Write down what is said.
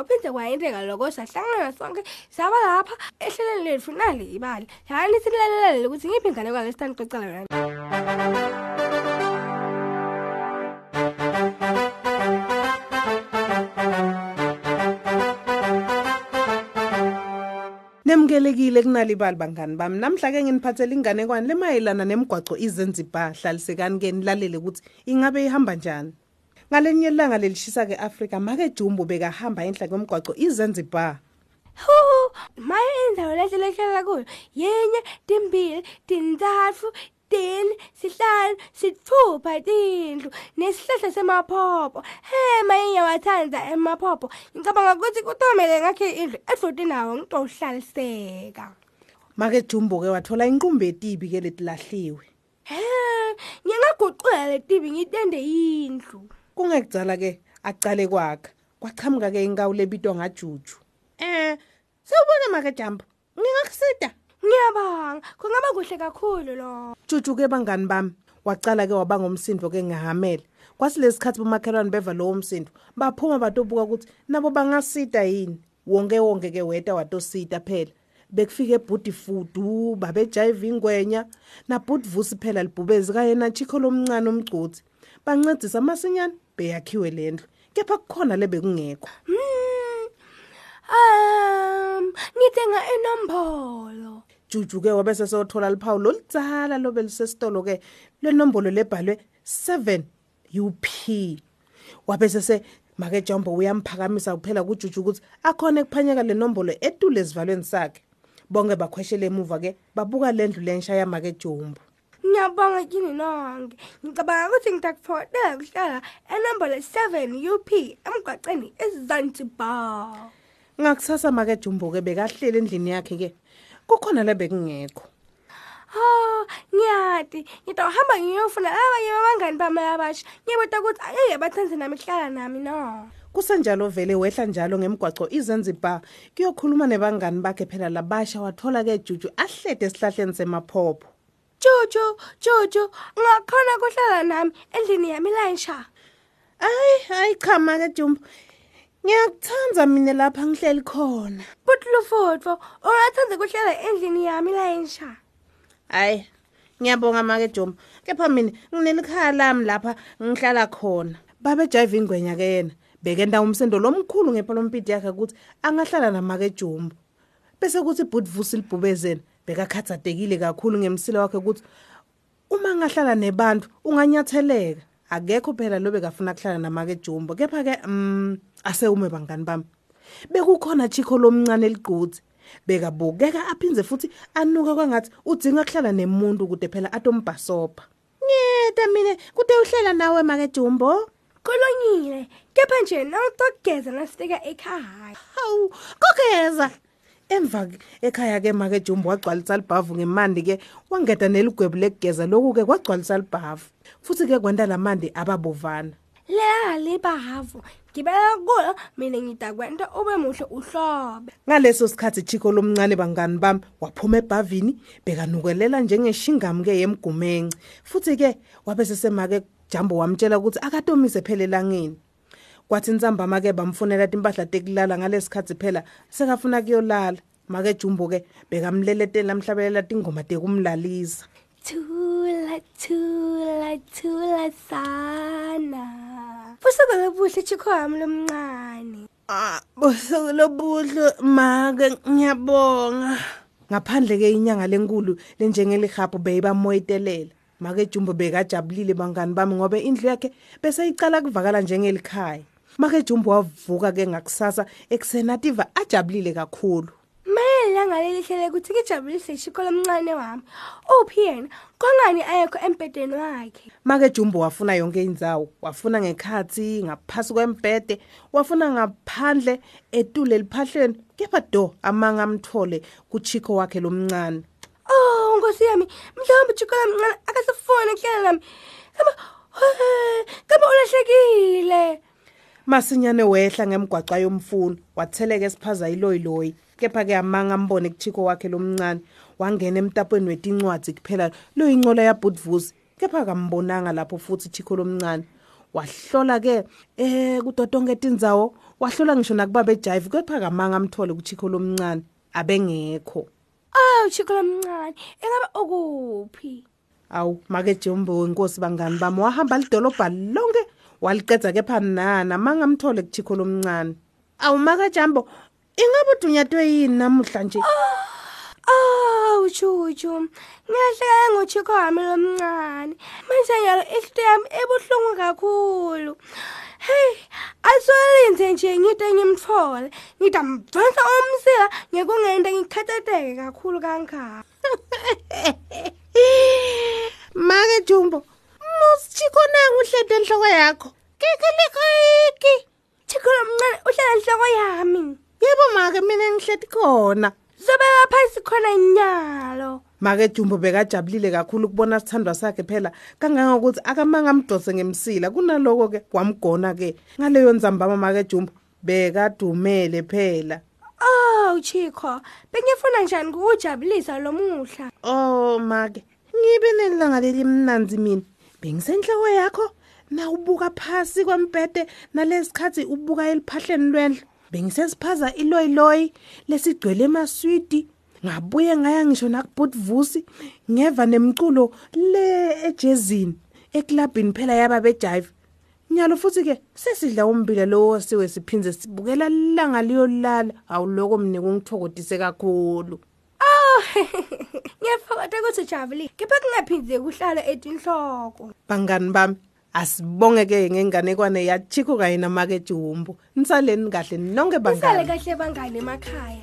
kwaphinde kwayenteka loko sahlangana sonke saba lapha ehlelweni lethu nali ibali yani silalelele ukuthi ngiphi ingane kwalesitani xoxela yona Nemkelekile kunali bali bangani bami. Namhla ke nginiphathele inganekwane lemayelana nemigwaco iZanzibar. Hlalisekani ke nilalele ukuthi ingabe ihamba njani. Ngalenye ilanga lelishisa ke Africa make Jumbo bekahamba enhla kwemigwaco iZanzibar. Hu, maye indawo lehlelehlala kuyo. Yenye timbili tintathu tine sihlanu sithupha tindlu nesihlahla semaphopho. He maye ngiyawathanda emaphopho. Ngicabanga ukuthi kutomele ngakhe indlu edloti nawo ngitohlaliseka Make Jumbo ke wathola inqumbi etibi ke letilahliwe. he ngingaguqula letibi ngitende indlu. Kungekudzala ke acale kwakhe. Kwaqhamuka ke inkawu lebitwa ngaJuju. Eh, sewubona make Jumbo. Ngingakusida. ngiyabanga kungaba kuhle kakhulu lo Juju ke bangani bami wacala ke wabanga umsindo ke ngahamele kwasilesikhathi bomakhelwane beva lowo msindo baphuma batobuka ukuthi nabo bangasida yini wonke wonke ke weta watosida phela bekufike ebhudi fudu babejayiva ingwenya nabhudi vusi phela libhubezi kayena chikho lomncane omgcothi bancedisa amasinyane beyakhiwe lendlu kepha kukhona lebekungekho Hmm. Um, ngithenga enombolo. Juju ke wabe sesothola liphawu loludzala lobe lisesitolo ke. Lenombolo lebhalwe 7 UP wabe sese make Jumbo uyamphakamisa kuphela kuJuju ukuthi akhona ekuphanyeka lenombolo etule esivalweni sakhe. Bonke bakhweshela emuva ke babuka lendlu lensha yamake Jumbo Ngiyabonga kini nonke. Ngicabanga ukuthi ngidakufotela kuhlala enombolo 7 UP emgwaqeni eZanzibar. ngakusasa make Jumbo ke bekahlele endlini yakhe ke kukhona lebekungekho Ha, ngiyati. Ngitohamba ngiyofuna abanye abangani bami abasha. Ngiyabona ukuthi angeke bathenze nami kuhlala nami no. kusenjalo vele wehla njalo ngemgwaco iZanzibar kuyokhuluma nebangani bakhe phela labasha wathola ke Juju ahlede esihlahleni semaphopho Jojo, Jojo, ngakhona kuhlala nami endlini yami lansha. Ay, hayi cha make Jumbo. Ngiyakuthanza mina lapha ngihleli khona. Butlufutfo, ungathanda kuhlala endlini yami lansha. Hayi, ngiyabonga make Jumbo. Kepha mina nginelikhaya lami lapha ngihlala khona. Babe jive ingwenya ke yena. Bekenda umsendo lomkhulu ngepolompiti yakhe ukuthi angahlala namake Jumbo. Bese kuthi Budvusi libhubezeni bekakhathatekile kakhulu ngemsila wakhe ukuthi uma ngahlala nebantu unganyatheleka. Akekho phela lobe kafuna kuhlala namake Jumbo. Kepha ke mm asewume bangani bami. Bekukhona chikho lomncane ligquthi. Bekabukeka aphinze futhi anuka kwangathi udzinga kuhlala nemuntu kude phela atombhasopa. Nyeta mina kude uhlela nawe make Jumbo. Kolonyile, kepha nje nawutogeza nasifika ekhaya. Hawu, kokeza. Emva ekhaya ke make Jumbo wagcwalisa libhavu ngemandi ke wangeda neligwebu lekugeza lokhu ke kwagcwalisa libhavu. Futhi ke kwanda lamandi ababovana. La libahavu, ngibela kulo mina ngitakwenta ube muhle uhlobe. Ngaleso sikhathi Chiko lomncane bangani bami waphuma ebhavini bekanukelela njengeshingam ke yemgumence futhi ke wabe sesemake Jambo wamtshela ukuthi akatomise phela elangeni kwathi insambama ke bamfunela impahla tekulala ngalesikhathi phela sekafuna kuyolala make Jumbo ke bekamleletela amhlabelela ingoma tekumlalisa Thula thula thula sana. Busuku lobuhle chikho yami lomncane. Ah, bosuku lobuhle make ngiyabonga. Ngaphandle ke inyanga lenkulu lenjengelihapu beyibamoyitelela. Make Jumbo bekajabulile bangani bami ngoba indlu yakhe bese icala kuvakala njengelikhaya. Make Jumbo wavuka ke ngakusasa eksenativa ajabulile kakhulu. Mayela ngalelihlele ukuthi ngijabulise chikho lomncane wami. Uphi yena? Kongani ayekho empedeni wakhe? Make Jumbo wafuna yonke indzawo, wafuna ngekhathi, ngaphasi kwembhede, wafuna ngaphandle etule liphahleni, kepha do amanga amthole kuchiko wakhe lomncane. Oh, Nkosi yami, mhlawumbe chikho lomncane akasafoni kuhlala nami. Kama kama ulahlekile. Masinyane wehla ngemgwaca yomfuno, watheleka esiphaza iloyiloyi, kepha ke amanga ambone kuchiko wakhe lomncane, wangena emtapweni wetincwadzi kuphela loyincola yabudvusi, kepha kambonanga lapho futhi chiko lomncane. wahlola ke eh kudotonke tindzawo wahlola ngisho nakuba bejive kepha kamanga amthole kuchiko lomncane abengekho. Awu chiko lomncane engabe ukuphi? Awu make Jombo inkosi bangani bami wahamba lidolobha lonke waliqedza kepha nana mangamthole kuchiko lomncane. Awu make Jambo ingabe udunyatwe yini namuhla nje awu chuchu ngiyahleka ngochiko wami lomncane. Manje nyalo ihliziyo yami ebuhlungu kakhulu. Hey asolinze nje ngide ngimthole. Ngidamdonsa umsila ngekungente ngikhathetheke kakhulu kangaka. Make Jumbo musichiko uhlede enhloko yakho? Kekelekiki chiko lomncane uhlala enhloko yami. Yebo make mina ngihledi khona. Zobeka phansi khona inyalo. Make Jumbo bekajabulile kakhulu ukubona sithandwa sakhe phela. Kangangokuthi akamanga amdose ngemsila. Kunaloko ke kwamgona ke. Ngaleyo nzambama make Jumbo bekadumele phela. Oh Chiko, bengifuna njani ukujabulisa lo muhla? oh make ngibe nelanga lelimnanzi mina. Bengisenhloko yakho? Na ubuka phasi kwempete nalesikhathi ubuka eliphahleni lwendlu bengisesiphaza iloyiloyi lesigcwele emaswidi ngabuye ngaya ngisho nakubutvusi ngeva nemculo le ejezini eklabhini phela yaba bejive nyalo futhi ke sesidla umbila lo wasiwe siphinze sibukela langa liyolala awuloko mne kungithokodise kakhulu Oh, ngiyafakatha ukuthi ujabulile. Kepha kungaphindze kuhlala etinhloko. bangani bami asibonge ke ngenganekwane yachiko kanye namake Jumbo nisaleni kahle nonke Nisale bangani kahle bangane emakhaya.